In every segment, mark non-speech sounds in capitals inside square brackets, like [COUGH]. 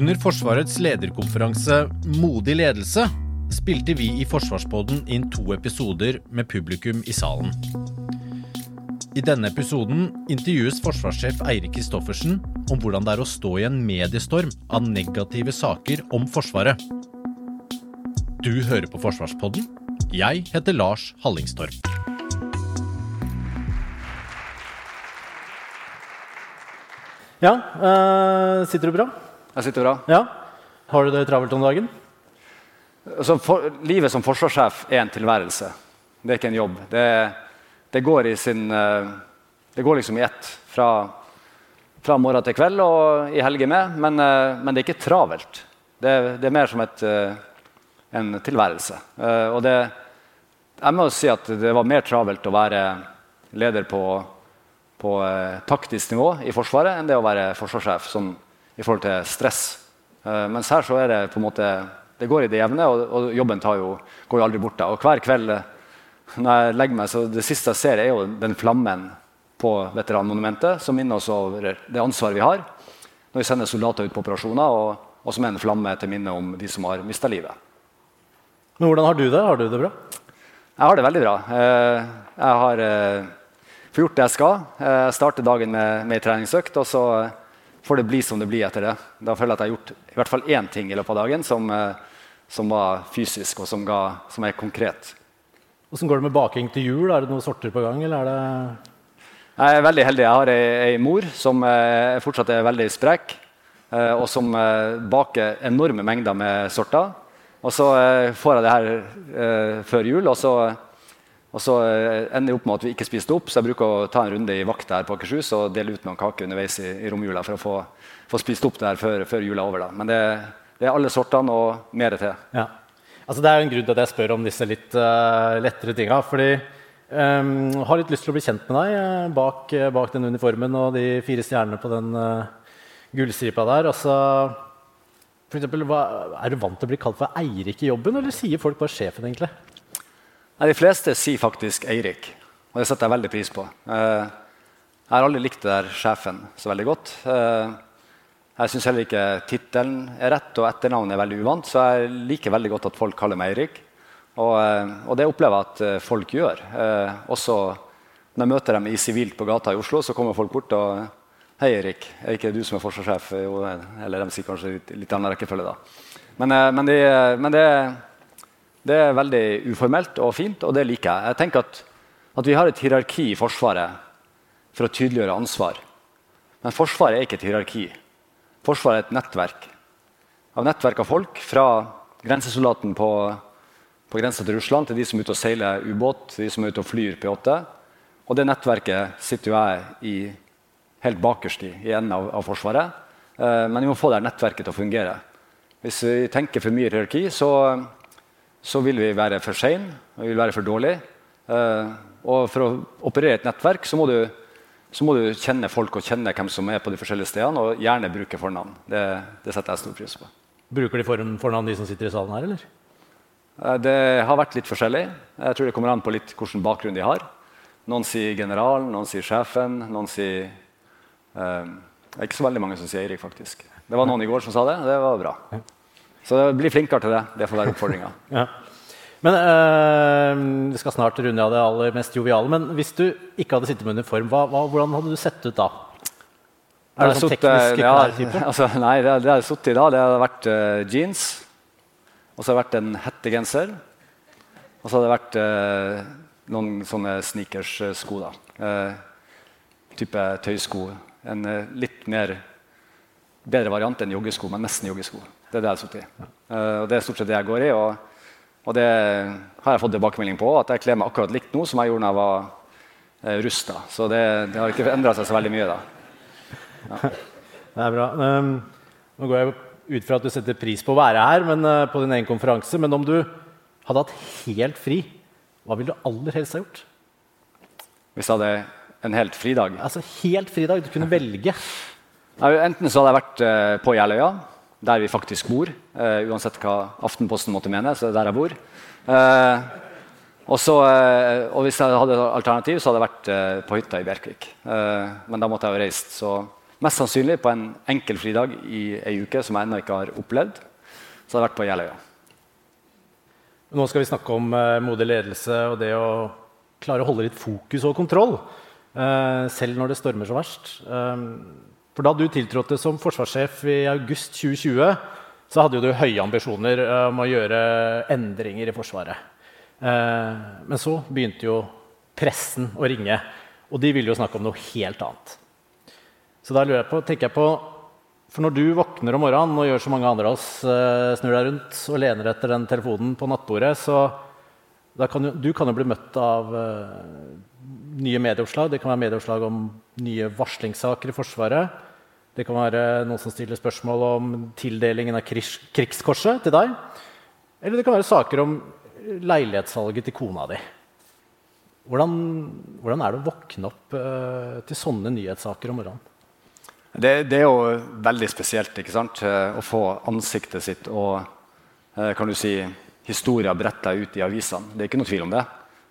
Under Forsvarets lederkonferanse Modig ledelse spilte vi i Forsvarspodden inn to episoder med publikum i salen. I denne episoden intervjues forsvarssjef Eirik Kristoffersen om hvordan det er å stå i en mediestorm av negative saker om Forsvaret. Du hører på Forsvarspodden. Jeg heter Lars Hallingstorp. Ja, øh, sitter du bra? Jeg sitter bra. Ja. Har du det travelt om dagen? Altså, for, livet som forsvarssjef er en tilværelse. Det er ikke en jobb. Det, det går i sin eh, Det går liksom i ett. Fra, fra morgen til kveld og i helger med. Men, eh, men, det er ikke travelt. Det, det er mer som et, eh, en tilværelse. Og det, jeg må si at det var mer travelt å være leder på, på taktisk nivå i Forsvaret enn det å være forsvarssjef sånn, i forhold til stress. Mens her så er det på en måte det går i det jevne, og, og jobben jo, går jo aldri bort. Og hver kveld eh, når jeg legger meg, så det siste jeg ser, er jo den flammen på veteranmonumentet som minner oss over det ansvaret vi har når vi sender soldater ut på operasjoner, og, og som er en flamme til minne om de som har mista livet. Men hvordan har du det? Har du det bra? Jeg har det veldig bra. Eh, jeg har eh, får gjort det jeg skal. Jeg starter dagen med, med treningsøkt, og så får det bli som det blir etter det. Da føler jeg at jeg har gjort i hvert fall én ting i løpet av dagen som, som var fysisk, og som, ga, som er konkret. Hvordan går det med baking til jul? Er det noen sorter på gang? eller det... Jeg er veldig heldig. Jeg har ei, ei mor som er fortsatt er veldig sprek, eh, og som eh, baker enorme mengder med sorter. Og så eh, får jeg det her eh, før jul, og så, og så eh, ender jeg opp med at vi ikke spiste opp. Så jeg bruker å ta en runde i vakt her på Akershus og dele ut noen kaker underveis i, i romjula for å få, få spist opp det her før, før jula er over. Da. Men det, det er alle sortene og mer til. Ja. Altså, det er jo en grunn til at jeg spør om disse litt uh, lettere tinga. fordi um, jeg har litt lyst til å bli kjent med deg uh, bak, uh, bak, den uniformen og de fire stjernene på den gullstripa der. Altså, for eksempel, hva, er du vant til å bli kalt for Eirik i jobben, eller sier folk bare sjefen? egentlig? De fleste sier faktisk Eirik, og det setter jeg veldig pris på. jeg har aldri likt det der sjefen så veldig godt. Jeg syns heller ikke tittelen er rett, og etternavnet er veldig uvant. Så jeg liker veldig godt at folk kaller meg Eirik. Og, eh, og det opplever jeg at eh, folk gjør. Eh, også når jeg møter dem i sivilt på gata i Oslo, så kommer folk bort og Hei, Eirik. Er ikke du som er forsvarssjef? Eller de sier kanskje litt, annen rekkefølge, da. Men, eh, men, de, men det, det, er veldig uformelt og fint, og det liker jeg. Jeg tenker at, at vi har et hierarki i Forsvaret for å tydeliggjøre ansvar. Men Forsvaret er ikke et hierarki. Forsvaret er et nettverk av nettverk av folk. Fra grensesoldaten på, på grensa til Russland til de som er ute og seiler ubåt, til de som er ute og flyr P8. Og det nettverket sitter jo jeg i helt bakerst i, i enden av, av Forsvaret. Eh, men vi må få det nettverket til å fungere. Hvis vi tenker for mye hierarki, så, så vil vi være for seine og vi vil være for dårlige. Eh, og for å operere et nettverk så må du så må du kjenne folk og kjenne hvem som er på de forskjellige stedene, og gjerne bruke fornavn. Det, det setter jeg stor pris på. Bruker de fornavn, de som sitter i salen her, eller? Eh, det har vært litt forskjellig. Jeg tror det kommer an på litt hvilken bakgrunn de har. Noen sier generalen, noen sier sjefen, noen sier eh, Det er ikke så veldig mange som sier Eirik, faktisk. Det var noen i går som sa det. Det var bra. Så bli flinkere til det. Det får være oppfordringa. [LAUGHS] Ja. Men øh, Vi skal snart runde av det aller mest joviale. Men hvis du ikke hadde sittet med uniform, hva, hva, hvordan hadde du sett ut da? Er det sånn teknisk ja, [LAUGHS] altså, Nei, det, jeg hadde sittet i da, det hadde vært uh, jeans. Og så hadde det vært en hettegenser. Og så hadde det vært uh, noen sånne sneakers-sko. da. Uh, type tøysko. En litt mer bedre variant enn joggesko, men nesten joggesko. Det er det jeg har sittet i. og det er stort sett det jeg går i. og og det har jeg fått tilbakemelding på, at jeg kler meg akkurat likt nå som jeg gjorde da jeg var eh, rusta. Så det, det, har ikke endra seg så veldig mye da. Ja. [LAUGHS] Det er bra. Um, nå går jeg ut fra at du setter pris på å være her men, uh, på din egen konferanse. Men om du hadde hatt helt fri, hva ville du aller helst ha gjort? Hvis jeg hadde en helt fridag? Altså helt fridag. Du kunne velge. Enten så hadde jeg vært uh, på Jeløya, der vi faktisk bor. Uh, uansett hva Aftenposten måtte mene, så er det der jeg bor. og, så, og hvis jeg hadde alternativ, så hadde jeg vært på hytta i Bjerkvik. men da måtte jeg jo reist. så Mest sannsynlig på en enkel fridag i ei uke som jeg ennå ikke har opplevd. Så hadde jeg vært på Jeløya. Nå skal vi snakke om uh, modig ledelse og det å klare å holde litt fokus og kontroll. Uh, selv når det stormer så verst. For Da du tiltrådte som forsvarssjef i august 2020, så hadde du høye ambisjoner om å gjøre endringer i Forsvaret. Uh, men så begynte jo pressen å ringe, og de ville jo snakke om noe helt annet. Så da lurer jeg på, tenker jeg på For når du våkner om morgenen og gjør så mange andre av oss, uh, snur deg rundt og lener etter den telefonen på nattbordet, så kan du, du kan jo bli møtt av nye medieoppslag. Det kan være medieoppslag om nye varslingssaker i Forsvaret. Det kan være noen som stiller spørsmål om tildelingen av krigskorset til deg. Eller det kan være saker om leilighetssalget til kona di. Hvordan, hvordan er det å våkne opp uh, til sånne nyhetssaker om morgenen? Det, det, er jo veldig spesielt ikke sant? Eh, å få ansiktet sitt og eh, kan du si, historier bretta ut i avisene. Det er ikke noe tvil om det.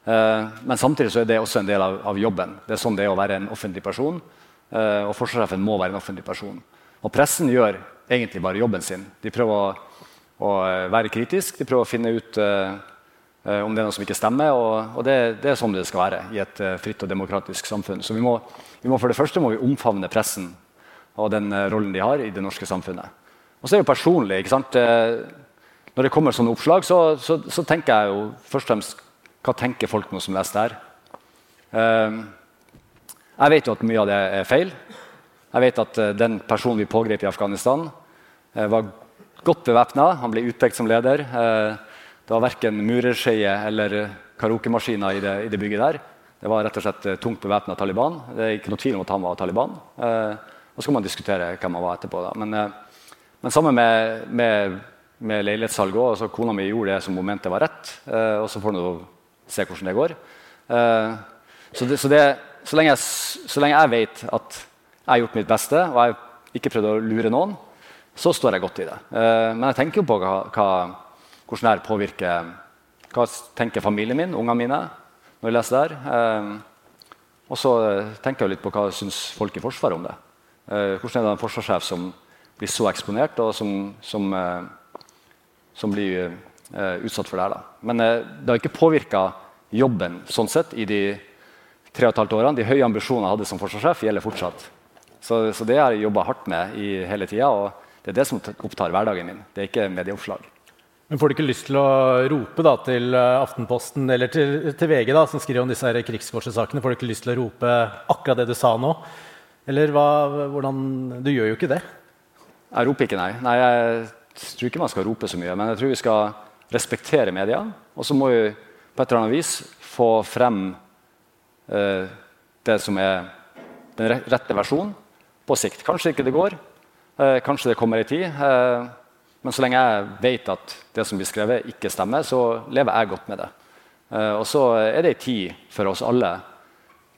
Eh, men samtidig så er det også en del av, av jobben. Det er sånn det er å være en offentlig person. Og forsvarssjefen må være en offentlig person. Og pressen gjør egentlig bare jobben sin. De prøver å, å være kritisk, de prøver å finne ut uh, om det er noe som ikke stemmer. Og, og det, det, er sånn det skal være i et fritt og demokratisk samfunn. Så vi må, vi må, for det første må vi omfavne pressen og den eh, rollen de har i det norske samfunnet. Og så er det personlig. ikke sant? Eh, når det kommer sånne oppslag, så, så, så, tenker jeg jo først og fremst hva tenker folk nå som leser det her? Uh, jeg vet jo at mye av det er feil. Jeg vet at uh, den personen vi pågrep i Afghanistan, uh, var godt bevæpna. Han ble utpekt som leder. det var verken murerskeie eller karaokemaskiner i, i, det bygget der. Det var rett og slett tungt bevæpna Taliban. Det er ikke noe tvil om at han var Taliban. Uh, og så kan man diskutere hvem han var etterpå. Da. Men, eh, men sammen med, med, med leilighetssalget òg. Kona mi gjorde det som hun mente var rett. Eh, og så får du se hvordan det går. Eh, så, det, så, det, så, lenge jeg, så, lenge jeg, vet at jeg har gjort mitt beste, og jeg ikke prøvd å lure noen, så står jeg godt i det. men jeg tenker jo på hva, hva, hvordan det påvirker Hva tenker familien min, ungene mine, når jeg leser det her. og så tenker jeg litt på hva syns folk i Forsvaret om det. Eh, hvordan er det en forsvarssjef som blir så eksponert, og som, som, eh, som blir eh, utsatt for det her? Da. Men det har ikke påvirka jobben sånn sett i de tre og et halvt årene. De høye ambisjonene jeg hadde som forsvarssjef, gjelder fortsatt. Så, så det har jeg jobba hardt med i hele tida, og det er det som opptar hverdagen min. Det er ikke medieoppslag. Men Får du ikke lyst til å rope da, til Aftenposten eller til, til VG, da, som skriver om disse krigskorssakene, får du ikke lyst til å rope akkurat det du sa nå? Eller hva, hvordan Du gjør jo ikke det. Jeg roper ikke, nei. nei. Jeg tror ikke man skal rope så mye. Men jeg tror vi skal respektere media. Og så må vi på et eller annet vis få frem eh, det som er den rette versjonen på sikt. Kanskje ikke det går. Eh, kanskje det kommer ei tid. Eh, men så lenge jeg vet at det som blir skrevet, ikke stemmer, så lever jeg godt med det. Eh, og så er det ei tid for oss alle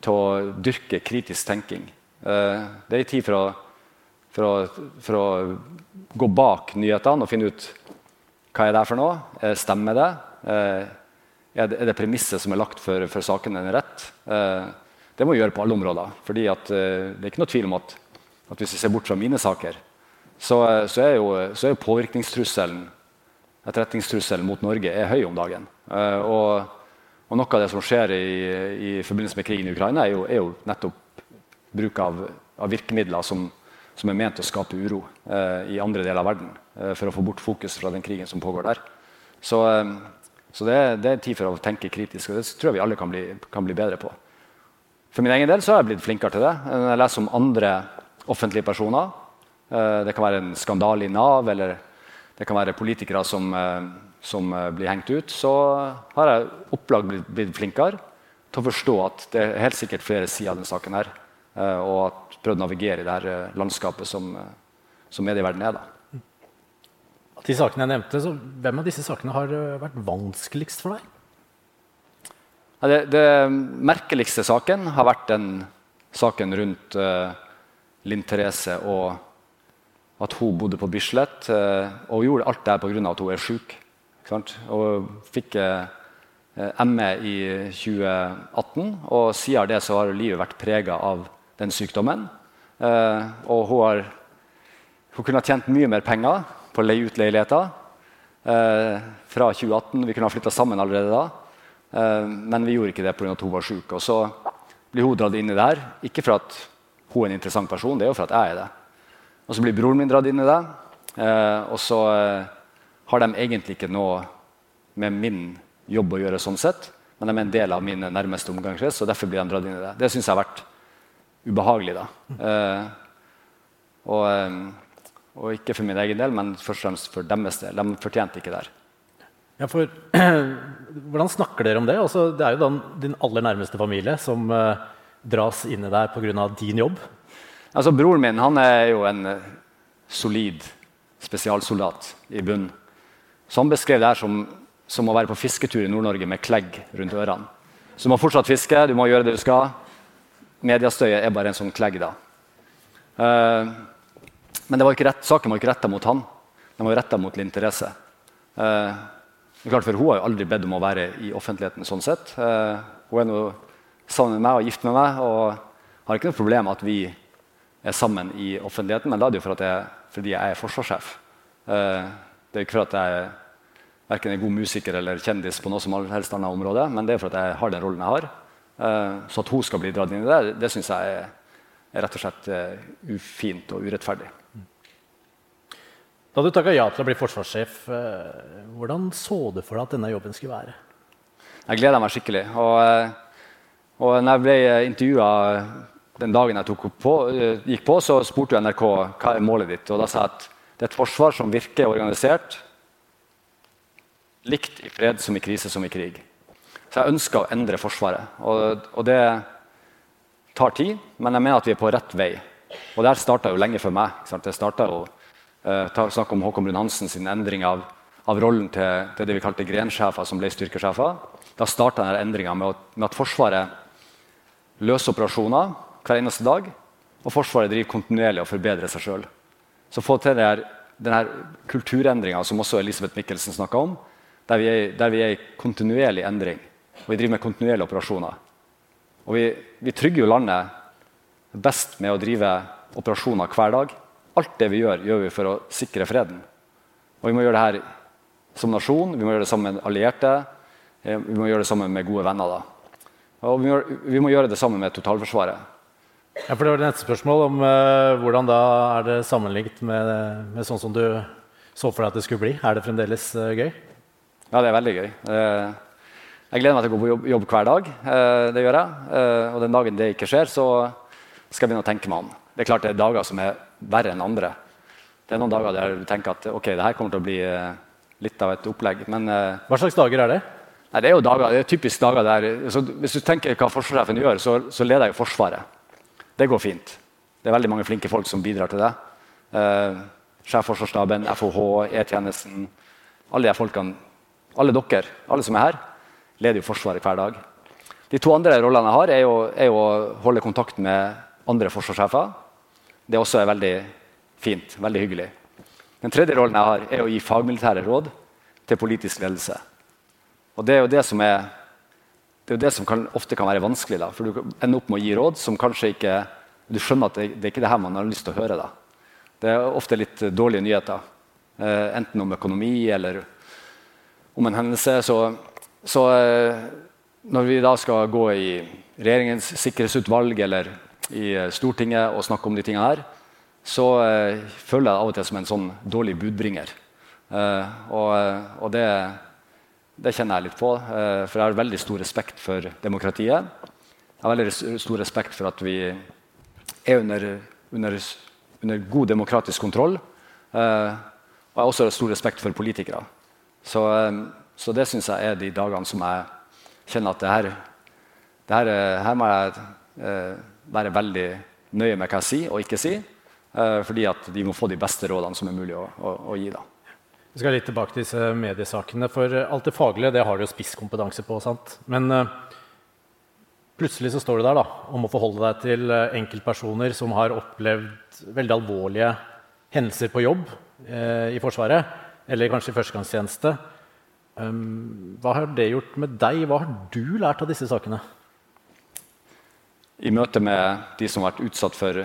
til å dyrke kritisk tenking. Eh, det er en tid for å, for, å, for å, gå bak nyhetene og finne ut hva er det for noe. Eh, stemmer? Eh, det, er det premisset som er lagt for, for saken, den rett? Det må vi gjøre på alle områder. fordi det er ikke noe tvil om at, at hvis vi ser bort fra mine saker, så, så, er, jo, så er påvirkningstrusselen etterretningstrusselen mot Norge er høy om dagen. Og, og, noe av det som skjer i, i forbindelse med krigen i Ukraina, er jo, er jo nettopp bruk av, av virkemidler som, som, er ment å skape uro eh, i andre deler av verden. Eh, for å få bort fokus fra den krigen som pågår der. Så, eh, så det, det, er tid for å tenke kritisk, og det tror jeg vi alle kan bli, kan bli, bedre på. For min egen del så har jeg blitt flinkere til det. Når jeg leser om andre offentlige personer, eh, det kan være en skandale i Nav, eller det kan være politikere som, eh, som eh, blir hengt ut, så har jeg opplagt blitt, blitt flinkere til å forstå at det er helt sikkert flere sider av denne saken her. Eh, og prøvd å navigere i det her eh, landskapet som, eh, som medieverdenen er. Da. Av de sakene jeg nevnte, så Hvem av disse sakene har vært vanskeligst for deg? Ja, det, det, merkeligste saken har vært den saken rundt uh, Linn Therese og at hun bodde på Bislett. Uh, og gjorde alt det pga. at hun er sjuk. Og fikk uh, ME i 2018. Og siden det så har livet vært prega av den sykdommen. og hun, har, hun kunne ha tjent mye mer penger på å leie ut leiligheter fra 2018. Vi kunne ha flytta sammen allerede da. Eh, men vi gjorde ikke det pga. at hun var syk. Og så blir hun dratt inn i det her. Ikke for at hun er en interessant person, det er jo for at jeg er det. Og så blir broren min dratt inn i det. Eh, og så eh, har de egentlig ikke noe med min jobb å gjøre, sånn sett, men de er en del av min nærmeste omgangskrets. og derfor blir de dratt inn i Det Det syns jeg har vært ubehagelig. da. Og, og, ikke for min egen del, men først og fremst for deres del. De fortjente ikke det her. Ja, for [CLEARS THROAT] Hvordan snakker dere om det? Altså, det er jo din aller nærmeste familie som eh, dras inn i deg pga. din jobb. Altså, Broren min han er jo en uh, solid spesialsoldat i bunnen. Så han beskrev det her som, som å være på fisketur i Nord-Norge med klegg rundt ørene. Så du må fortsatt fiske, du må gjøre det du skal. Mediestøyet er bare en sånn klegg. da. Uh, men rett, saken var ikke retta mot han, den var retta mot Linn Therese. er Klart, for Hun har jo aldri bedt om å være i offentligheten. sånn sett. Eh, hun er nå sammen med meg og gift med meg og har ikke noe problem med at vi er sammen i offentligheten, men da er det jo for jeg, fordi jeg er forsvarssjef. Eh, det er ikke for at jeg verken er god musiker eller kjendis, på noe som helst annet område, men det er for at jeg har den rollen jeg har. Eh, så at hun skal bli dratt inn i det, det syns jeg er, er, rett og slett uh, ufint og urettferdig. Da du takka ja til å bli forsvarssjef, eh, hvordan så du for deg at denne jobben skulle være? Jeg gleda meg skikkelig. Og, eh, og når jeg ble intervjua den dagen jeg på, eh, gikk på, så spurte NRK hva er målet ditt. Og da sa jeg at det er et forsvar som virker organisert, likt i fred som i krise som i krig. Så jeg ønsker å endre Forsvaret. Og, og, det tar tid, men jeg mener at vi er på rett vei. Og det her starta jo lenge før meg. Det starta jo eh, snakk om Håkon Brun-Hansen sin endring av, av rollen til, til, det vi kalte grensjefer, som ble styrkesjefer. Da starta endringa med, med, at Forsvaret løser operasjoner hver eneste dag. Og Forsvaret driver kontinuerlig og forbedrer seg sjøl. Så få til denne kulturendringa som også Elisabeth Mikkelsen snakka om, der vi, er, der vi, er, i kontinuerlig endring. Og vi driver med kontinuerlige operasjoner. Og vi, vi trygger jo landet best med å drive operasjoner hver dag. Alt det vi gjør, gjør vi for å sikre freden. Og vi må gjøre det her som nasjon, vi må gjøre det sammen med allierte, eh, vi må gjøre det sammen med gode venner. Da. Og vi må, vi må gjøre det sammen med totalforsvaret. Ja, for det var det neste spørsmål om uh, hvordan da er det sammenlignet med, med, sånn som du så for deg at det skulle bli. Er det fremdeles uh, gøy? Ja, det er veldig gøy. Uh, jeg gleder meg til å gå på jobb, jobb hver dag. det gjør jeg. og den dagen det ikke skjer, så skal jeg begynne å tenke meg om. Det er klart det er dager som er verre enn andre. Det er noen dager der du tenker at ok, det her kommer til å bli eh, litt av et opplegg. Men, eh, hva slags dager er det? Nei, det er jo dager, det er typisk dager der så Hvis du tenker hva forsvarssjefen gjør, så, så, leder jeg jo Forsvaret. Det går fint. Det er veldig mange flinke folk som bidrar til det. Eh, Sjefforsvarsstaben, FOH, E-tjenesten Alle de folkene, alle dere, alle som er her, leder jo Forsvaret hver dag. De to andre rollene jeg har, er jo, er å holde kontakt med andre forsvarssjefer det også er veldig fint. Veldig hyggelig. Den tredje rollen jeg har, er å gi fagmilitære råd til politisk ledelse. Og Det er jo det som, er, det er det som kan, ofte kan være vanskelig. Da, for Du ender opp med å gi råd som kanskje ikke Du skjønner at det, det er ikke det her man har lyst til å høre. Da. Det er ofte litt dårlige nyheter. Eh, enten om økonomi eller om en hendelse. Så, så eh, når vi da skal gå i regjeringens sikkerhetsutvalg eller i eh, Stortinget og snakke om de tingene her, så eh, føler jeg det av og til som en sånn dårlig budbringer. Og, og det, det, kjenner jeg litt på, for jeg har veldig stor respekt for demokratiet. Jeg har veldig stor respekt for at vi er under, under, under god demokratisk kontroll. Og jeg har også stor respekt for politikere. Så, så det syns jeg er de dagene som jeg kjenner at det her, det her, her må jeg være veldig nøye med hva jeg sier og ikke sier. Eh, fordi at de må få de beste rådene som er mulig å, å, å gi. Da. Vi skal litt tilbake til disse mediesakene. For alt det faglige det har du jo spisskompetanse på. sant? Men eh, plutselig så står du der da, om å forholde deg til uh, enkeltpersoner som har opplevd veldig alvorlige hendelser på jobb eh, i Forsvaret, eller kanskje i førstegangstjeneste. Um, hva har det gjort med deg? Hva har du lært av disse sakene? I møte med de som har vært utsatt for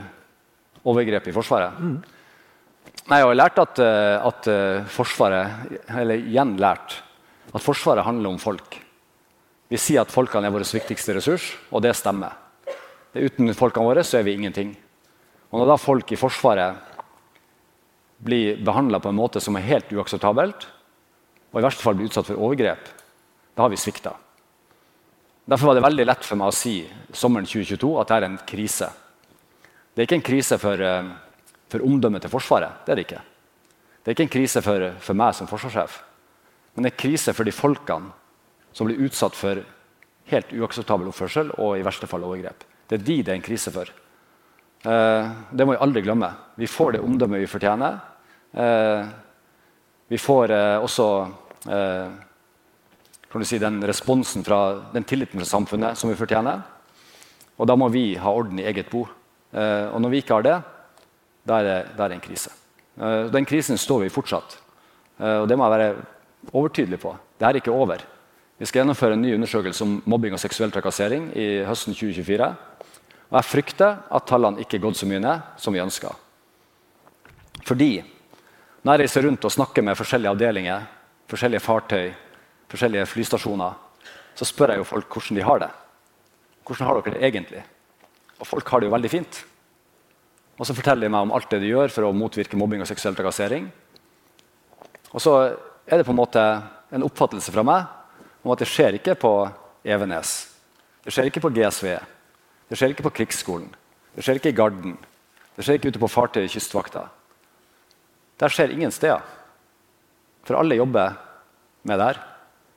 overgrep i Forsvaret? Mm. Nei, jeg har lært at, eh, at, eh, Forsvaret Eller igjen lært at Forsvaret handler om folk. Vi sier at folkene er vår viktigste ressurs, og det stemmer. Det uten folkene våre så er vi ingenting. Og når da folk i Forsvaret blir behandla på en måte som er helt uakseptabelt, og i verste fall blir utsatt for overgrep, da har vi svikta. Derfor var det veldig lett for meg å si sommeren 2022 at det er en krise. Det er ikke en krise for uh, for omdømmet til Forsvaret. Det er det ikke. Det er ikke en krise for, for meg som forsvarssjef, men en krise for de folkene som blir utsatt for helt uakseptabel oppførsel og i verste fall overgrep. Det er de det er en krise for. Eh, det må vi aldri glemme. Vi får det omdømmet vi fortjener. Eh, vi får eh, også du si, den responsen fra den tilliten fra samfunnet som vi fortjener. Og da må vi ha orden i eget bo. Eh, og når vi ikke har det, da er det, en krise. Uh, den krisen står vi fortsatt. Og det må jeg være overtydelig på. Det er ikke over. Vi skal gjennomføre en ny undersøkelse om mobbing og seksuell trakassering i høsten 2024. Og jeg frykter at tallene ikke er gått så mye ned som vi ønsker. Fordi når jeg reiser rundt og snakker med forskjellige avdelinger, forskjellige fartøy, forskjellige flystasjoner, så spør jeg jo folk hvordan de har det. Hvordan har dere det egentlig? Og folk har det jo veldig fint. Og så forteller de meg om alt det de gjør for å motvirke mobbing og seksuell trakassering. Og så er det på en måte en oppfattelse fra meg om at det skjer ikke på Evenes. Det skjer ikke på GSV. Det skjer ikke på Krigsskolen. Det skjer ikke i Garden. Det skjer ikke ute på fartøyet i Kystvakta. Der skjer ingen steder. For alle jobber med det her.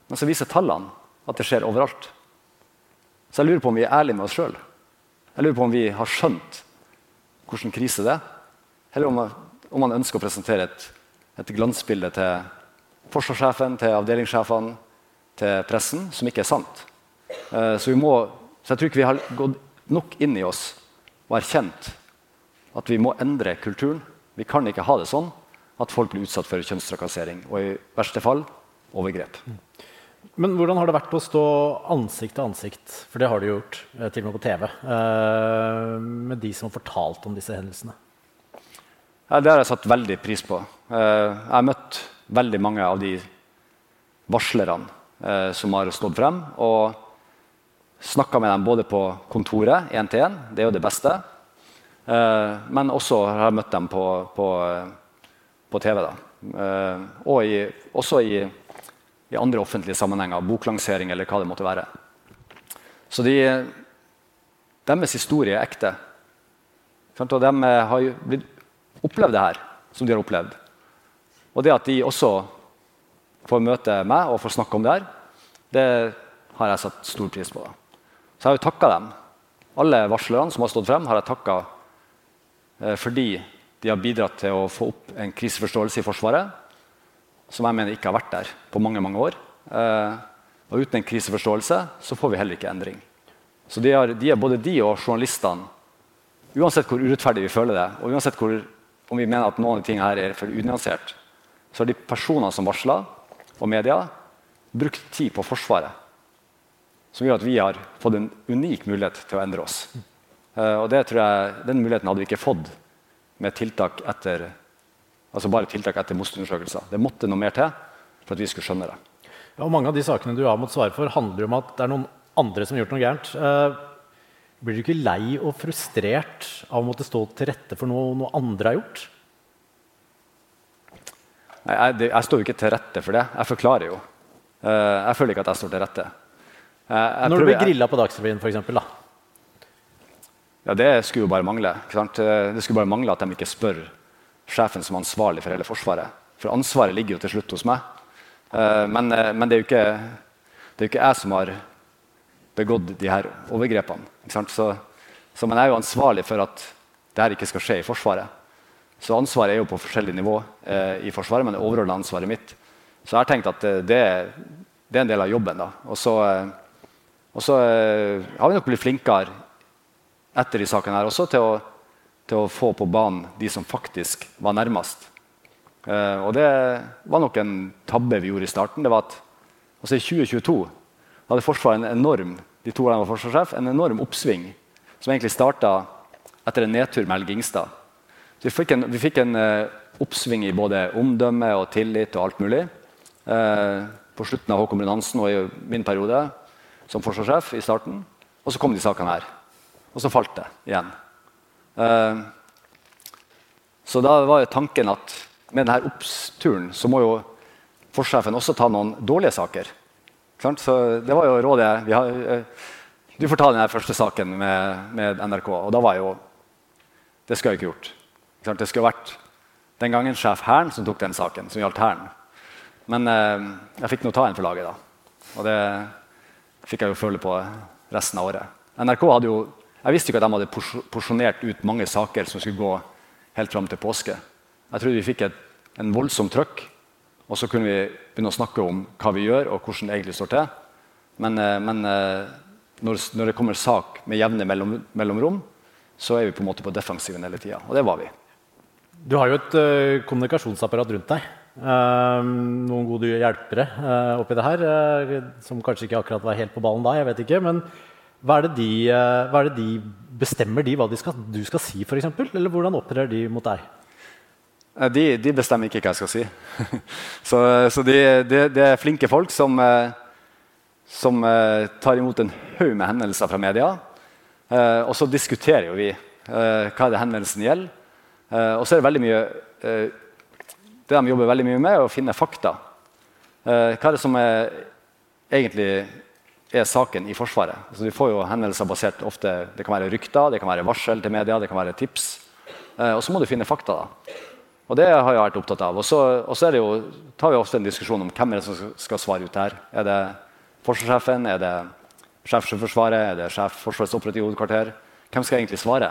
Men så viser tallene at det skjer overalt. Så jeg lurer på om vi er ærlige med oss sjøl. Jeg lurer på om vi har skjønt hvilken krise det er. Eller om om man ønsker å presentere et, et, glansbilde til forsvarssjefen, til avdelingssjefene, til pressen, som ikke er sant. Uh, så, må, så, jeg tror ikke vi har gått nok inn i oss og erkjent at vi må endre kulturen. Vi kan ikke ha det sånn at folk blir utsatt for kjønnstrakassering og i verste fall overgrep. Men hvordan har det vært å stå ansikt til ansikt, for det har du gjort, eh, til og med på TV, eh, med de som har fortalt om disse hendelsene? Ja, det har jeg satt veldig pris på. Eh, jeg har møtt veldig mange av de varslerne som har stått frem, og snakka med dem både på kontoret, én til én, det er jo det beste, men også har jeg møtt dem på, på, på TV. Da. Og i, også i i andre offentlige sammenhenger, boklansering eller hva det måtte være. Så de, deres historie er ekte. Og de har opplevd det her som de har opplevd. Og det at de også får møte meg og får snakke om det her, det har jeg satt stor pris på. Så jeg har jo takka dem. Alle varslerne som har stått frem, har jeg takka eh, fordi de har bidratt til å få opp en kriseforståelse i Forsvaret som jeg mener ikke har vært der på mange mange år. Eh, og uten en kriseforståelse så får vi heller ikke endring. Så de er, de er både de og journalistene, uansett hvor urettferdig vi føler det, og uansett hvor, om vi mener at noen av de tingene her er for unyansert, så har de personene som varsler, og media, brukt tid på Forsvaret. Som gjør at vi har fått en unik mulighet til å endre oss. Uh, og det tror jeg, Den muligheten hadde vi ikke fått med tiltak etter Altså bare tiltak etter MOST-undersøkelser. Det måtte noe mer til for at vi skulle skjønne det. Ja, og Mange av de sakene du har måttet svare for, handler om at det er noen andre som har gjort noe gærent. Eh, blir du ikke lei og frustrert av å måtte stå til rette for noe, noe andre har gjort? Nei, jeg, det, jeg, står jo ikke til rette for det. Jeg forklarer jo. Eh, jeg føler ikke at jeg står til rette. Eh, Når du blir grilla på Dagsrevyen, f.eks. Ja, det skulle jo bare mangle. Det skulle bare mangle at de ikke spør sjefen som ansvarlig for hele Forsvaret. For ansvaret ligger jo til slutt hos meg. Uh, men, uh, men det, er ikke, det, er jo ikke, jeg som har begått de her overgrepene. Så, så, man er jo ansvarlig for at det her ikke skal skje i Forsvaret. Så ansvaret er jo på forskjellig nivå eh, i Forsvaret, men det overordna ansvaret mitt. Så jeg har tenkt at det, det, er en del av jobben. da. Og så, så har vi nok blitt flinkere etter de sakene her også til å, til å få på banen de som faktisk var nærmest. Uh, og det var nok en tabbe vi gjorde i starten. det var at altså I 2022 hadde Forsvaret en enorm de to var forsvarssjef, en enorm oppsving som egentlig starta etter en nedtur med Helge Ingstad. Vi fikk en, vi fikk en uh, oppsving i både omdømme og tillit og alt mulig. Uh, på slutten av Håkon Brun Hansen og i min periode som forsvarssjef i starten. Og så kom de sakene her. Og så falt det igjen. Uh, så da var jo tanken at med denne oppturen så må jo forsjefen også ta noen dårlige saker. Så det var jo rådet har, eh, Du får ta den første saken med, med, NRK. Og da var jo Det skulle jeg ikke gjort. Det skulle vært den gangen sjef Hæren som tok den saken, som gjaldt Hæren. Men eh, jeg fikk nå ta en for laget, da. Og det fikk jeg jo føle på resten av året. NRK hadde jo, Jeg visste ikke at de hadde porsjonert ut mange saker som skulle gå helt fram til påske. Jeg trodde vi fikk et, en voldsom trøkk, og så kunne vi begynne å snakke om hva vi gjør, og hvordan det egentlig står til. Men, eh, men eh, når, når, det kommer sak med jevne mellom, mellomrom, så er vi på en måte på defensiven hele tida. Og det var vi. Du har jo et uh, kommunikasjonsapparat rundt deg. Uh, noen gode hjelpere uh, oppi det her, som kanskje ikke akkurat var helt på ballen da. jeg vet ikke, Men hva er det de, hva er det de bestemmer de hva de skal, du skal si, f.eks.? Eller hvordan opptrer de mot deg? Eh, de, de, bestemmer ikke hva jeg skal si. [LAUGHS] så, så det de, de, er flinke folk som, eh, som eh, tar imot en haug med henvendelser fra media. Og så diskuterer jo vi hva det henvendelsen gjelder. Og så er det veldig mye Det de jobber veldig mye med, er å finne fakta. Hva er det som er, egentlig er saken i Forsvaret? Så vi får jo henvendelser basert ofte Det kan være rykter, det kan være varsel til media, det kan være tips. Og så må du finne fakta. da. Og det har jeg vært opptatt av. Og så, og så jo, tar vi ofte en diskusjon om hvem er det som skal svare ut her. Er det forsvarssjefen? Er det sjef Sjøforsvaret? Er det sjef Forsvarets operative hovedkvarter? Hvem skal egentlig svare?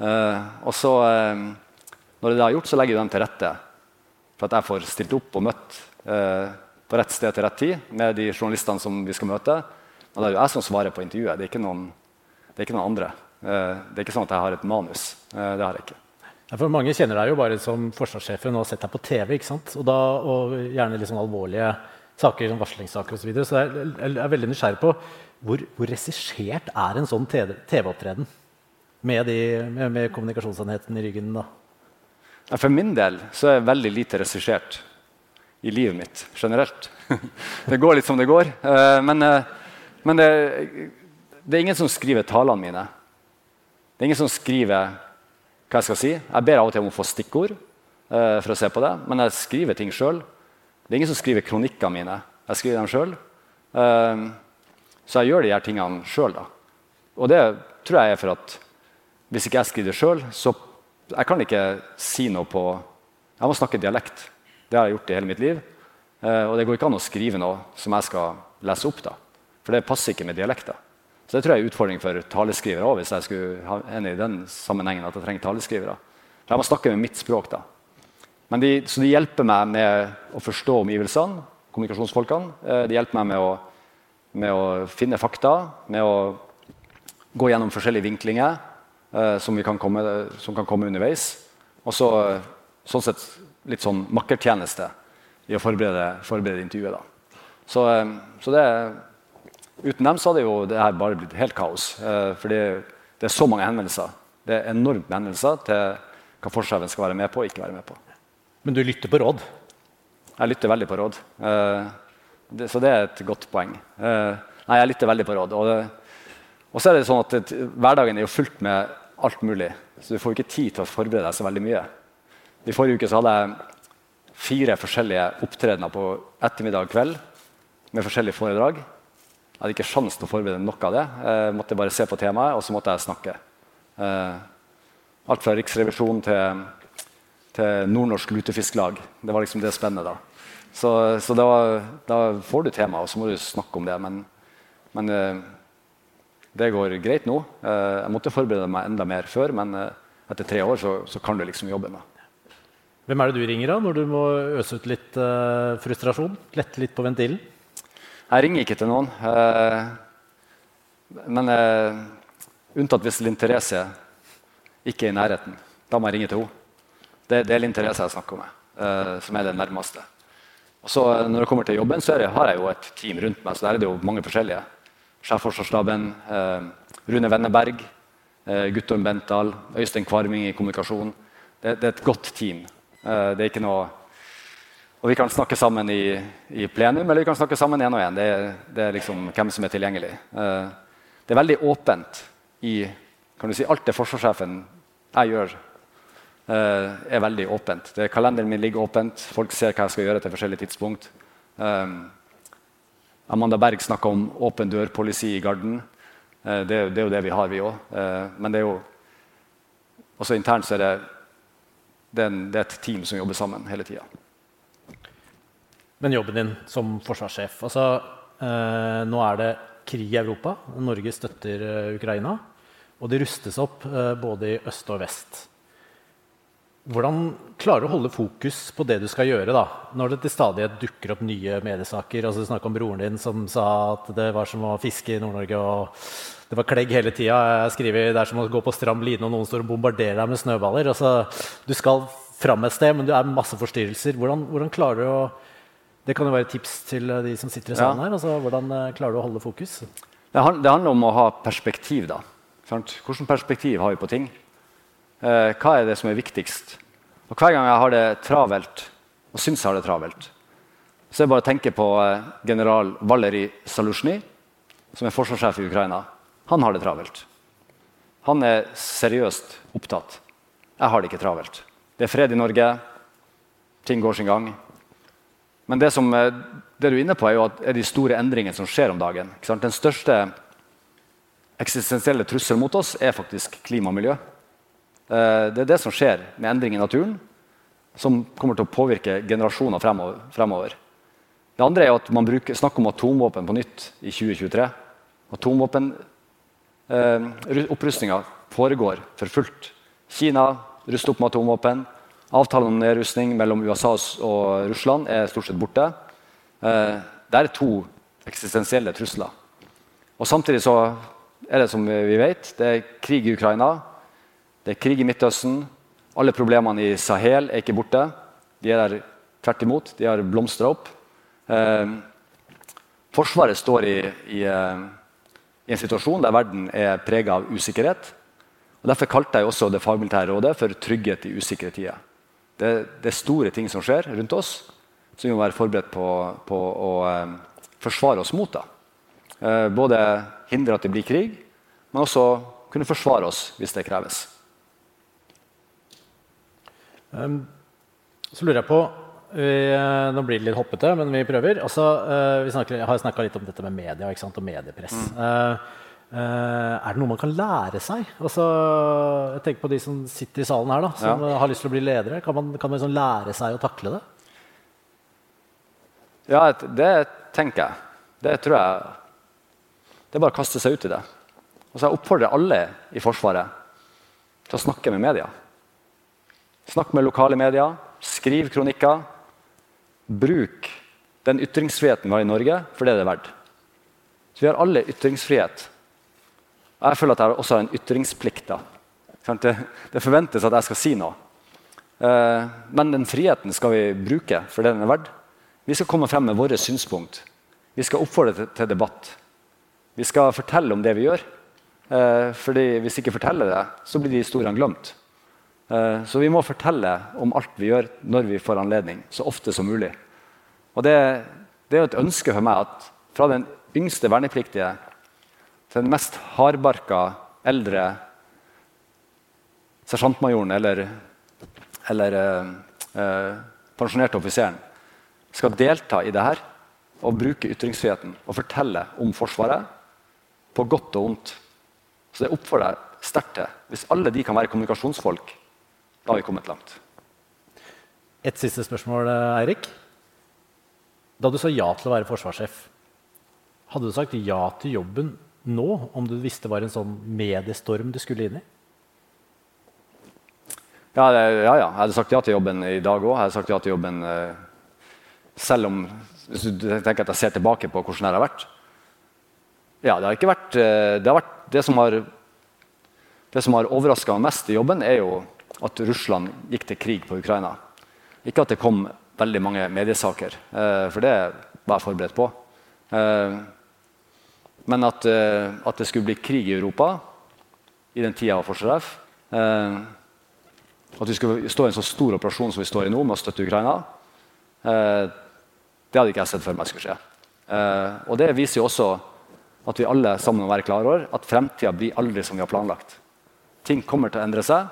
Uh, og så, uh, når det er gjort, så legger vi dem til rette for at jeg får stilt opp og møtt på rett sted til rett tid med de journalistene som vi skal møte. Og det er jo jeg som svarer på intervjuet, det er ikke noen, det er ikke noen andre. det er ikke sånn at jeg har et manus. det har jeg ikke. For Mange kjenner deg jo bare som forsvarssjefen og har sett deg på TV. ikke sant? Og, da, og gjerne sånn alvorlige saker som varslingssaker osv. Så, videre. så jeg, jeg er veldig nysgjerrig på hvor, hvor regissert er en sånn TV-opptreden? Med, med, med, kommunikasjonsenheten i ryggen? da? For min del så er jeg veldig lite regissert i livet mitt generelt. [LAUGHS] det går litt som det går. Eh, men, eh, men det, det er ingen som skriver talene mine. Det er ingen som skriver hva jeg skal si. Jeg ber av og til om å få stikkord uh, for å se på det, men jeg skriver ting sjøl. Det er ingen som skriver kronikkene mine. Jeg skriver dem sjøl. Eh, så jeg gjør de her tingene sjøl. Og det tror jeg er for at hvis ikke jeg skriver det sjøl, så jeg kan ikke si noe på Jeg må snakke dialekt. Det har jeg gjort i hele mitt liv. Uh, og det går ikke an å skrive noe som jeg skal lese opp. da. For det passer ikke med dialekter. Så det tror jeg er en utfordring for taleskrivere òg, hvis jeg skulle ha en i den sammenhengen at jeg trenger taleskrivere. For jeg må snakke med mitt språk, da. De, så de hjelper meg med å forstå omgivelsene, kommunikasjonsfolkene. Eh, de hjelper meg med å, med å finne fakta, med å gå gjennom forskjellige vinklinger eh, som, kan komme, som, kan komme, underveis. Og så sånn sett litt sånn makkertjeneste i å forberede, forberede intervjuet. Da. Så, eh, så det er Uten dem så hadde jo det her bare blitt helt kaos. Eh, fordi det er så mange henvendelser. Det er enormt med henvendelser til hva forskjellen skal være med på og ikke være med på. Men du lytter på råd? Jeg lytter veldig på råd. Eh, det, så det er et godt poeng. Eh, nei, jeg lytter veldig på råd. Og, det, og så er det sånn at det, hverdagen er jo fullt med alt mulig. Så du får ikke tid til å forberede deg så veldig mye. I forrige uke så hadde jeg fire forskjellige opptredener på ettermiddag og kveld med forskjellige foredrag. Jeg hadde ikke sjans til å forberede noe av det. Jeg måtte bare se på temaet, og så måtte jeg snakke. Eh, alt fra Riksrevisjonen til, til Nordnorsk lutefisklag. Det var liksom det spennet. da. Så, så da, da, får du temaet, og så må du snakke om det. Men, men eh, det går greit nå. Eh, jeg måtte forberede meg enda mer før, men etter tre år så, så kan du liksom jobbe med. Hvem er det du ringer av når du må øse ut litt frustrasjon? Lette litt på ventilen? Jeg ringer ikke til noen. Uh, men uh, unntatt hvis Linn Therese ikke er i nærheten. Da må jeg ringe til henne. Det, det er Linn Therese jeg snakker med, som er det nærmeste. Og så Når det kommer til jobben, så det, har jeg jo et team rundt meg. så der er det jo mange forskjellige. Sjefforsvarsstaben, Rune Wenneberg, Guttorm Bentdal, Øystein Kvarming i kommunikasjon. Det, det, er et godt team. Eh, det er ikke noe Og vi kan snakke sammen i, i plenum, eller vi kan snakke sammen én og én. Det, det, er liksom hvem som er tilgjengelig. Eh, det er veldig åpent i kan du si, Alt det forsvarssjefen jeg gjør, eh, er veldig åpent. Det, kalenderen min ligger åpent. Folk ser hva jeg skal gjøre til forskjellige tidspunkt. Amanda Berg snakka om åpen dør-policy i Garden. Det, det, er jo det vi har, vi òg. Men det er jo også internt så er det er, det er, et team som jobber sammen hele tida. Men jobben din som forsvarssjef altså, eh, Nå er det krig i Europa. Norge støtter eh, Ukraina. Og det rustes opp eh, både i øst og vest. Hvordan klarer du å holde fokus på det du skal gjøre da, når det til stadighet dukker opp nye mediesaker? Altså, du snakka om broren din som sa at det var som å fiske i Nord-Norge. og det var klegg hele tida. Jeg skriver det er som å gå på stram line og noen står og bombarderer deg med snøballer. Altså, du skal fram et sted, men det er masse forstyrrelser. Hvordan, hvordan, klarer du å Det kan jo være tips til de som sitter i salen her. Altså, hvordan eh, klarer du å holde fokus? Det, handler om å ha perspektiv. da. Hvilket perspektiv har vi på ting? Eh, hva er det som er viktigst? Og Hver gang jeg har det travelt, og syns jeg har det travelt, så er det bare å tenke på eh, general Valerij Salusjnyj, som er forsvarssjef i Ukraina. Han har det travelt. Han er seriøst opptatt. Jeg har det ikke travelt. Det er fred i Norge. Ting går sin gang. Men det, som, eh, det du er inne på, er, jo at er de store endringene som skjer om dagen. Den største eksistensielle trusselen mot oss er faktisk klima og miljø. Eh, det er det som skjer med endring i naturen, som kommer til å påvirke generasjoner fremover. Det andre er at man bruker, snakker om atomvåpen på nytt i 2023. Atomvåpenopprustninga Eh, foregår for fullt. Kina ruster opp med atomvåpen. Avtalen om nedrustning mellom USA og Russland er stort sett borte. Eh, det er to eksistensielle trusler. Og Samtidig så er det som vi vet, det er krig i Ukraina, det er krig i Midtøsten. Alle problemene i Sahel er ikke borte. De er der tvert imot. De har blomstra opp. Eh, forsvaret står i, i i en situasjon der verden er prega av usikkerhet. Og Derfor kalte jeg også det fagmilitære rådet for 'trygghet i usikre tider'. Det, det, er store ting som skjer rundt oss, som vi må være forberedt på, på å eh, forsvare oss mot. Eh, både hindre at det blir krig, men også kunne forsvare oss hvis det kreves. Um, så lurer jeg på vi, eh, nå blir det litt hoppete, men vi prøver. Altså, uh, vi snakker, har snakka litt om dette med media og mediepress. Mm. Uh, er det noe man kan lære seg? Altså, jeg tenker på de som sitter i salen her, da, som ja. har lyst til å bli ledere. Kan man, kan man liksom lære seg å takle det? Ja, det tenker jeg. Det tror jeg Det er bare å kaste seg ut i det. Altså, jeg oppfordrer alle i Forsvaret til å snakke med media. Snakk med lokale medier, skriv kronikker. Bruk den ytringsfriheten vi har i Norge, for det er det verdt. Så Vi har alle ytringsfrihet. Jeg føler at jeg også har en ytringsplikt. da. Det, forventes at jeg skal si noe. Eh, men den friheten skal vi bruke for det den er verdt. Vi skal komme frem med våre synspunkt. Vi skal oppfordre til, debatt. Vi skal fortelle om det vi gjør. Eh, fordi Hvis vi ikke forteller det, så blir de historiene glemt. Eh, så vi må fortelle om alt vi gjør, når vi får anledning. Så ofte som mulig. Og det, det er et ønske for meg at fra den yngste vernepliktige den mest hardbarka eldre sersjantmajoren eller, eller eh, eh, pensjonerte offiseren skal delta i det her og bruke ytringsfriheten og fortelle om Forsvaret på godt og vondt. Så det oppfordrer jeg sterkt til. Hvis alle de kan være kommunikasjonsfolk da har vi kommet langt. Et siste spørsmål, Eirik. Da du sa ja til å være forsvarssjef, hadde du sagt ja til jobben nå om du visste det var en sånn mediestorm du skulle inn i? Ja, ja, ja. Jeg hadde sagt ja til jobben i dag òg. Jeg hadde sagt ja til jobben eh, selv om Hvis du tenker at jeg ser tilbake på hvordan det har vært. Ja, det har ikke vært eh, Det, har vært, det som har, det som har overraska meg mest i jobben, er jo at Russland gikk til krig på Ukraina. Ikke at det kom veldig mange mediesaker, eh, for det var jeg forberedt på. Men at, eh, at, det skulle bli krig i Europa i den tida jeg var forsvarssjef eh, at vi skulle stå i en så stor operasjon som vi står i nå, med å støtte Ukraina, eh, det hadde ikke jeg sett for meg skulle skje. Og det viser jo også at vi alle sammen må være klar over at fremtida blir aldri som vi har planlagt. Ting kommer til å endre seg.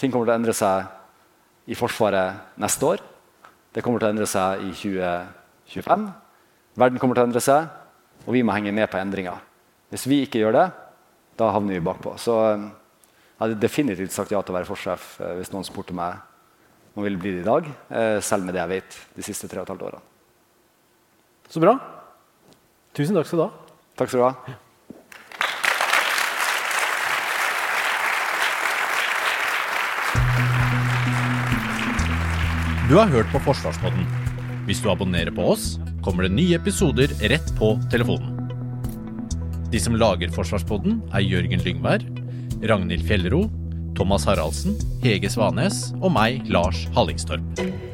Ting kommer til å endre seg i Forsvaret neste år. Det kommer til å endre seg i 2025. Verden kommer til å endre seg, og vi må henge med på endringer. Hvis vi ikke gjør det, da havner vi bakpå. Så eh, jeg hadde definitivt sagt ja til å være forsjef eh, hvis noen spurte meg om jeg ville bli det i dag, eh, selv med det jeg vet de siste tre og et halvt årene. Så bra. Tusen takk skal du ha. Takk skal du ha. Du har hørt på Forsvarspodden. Hvis du abonnerer på oss, kommer det nye episoder rett på telefonen. De som lager Forsvarspodden, er Jørgen Lyngvær, Ragnhild Fjellro, Thomas Haraldsen, Hege Svanes og meg, Lars Hallingstorp.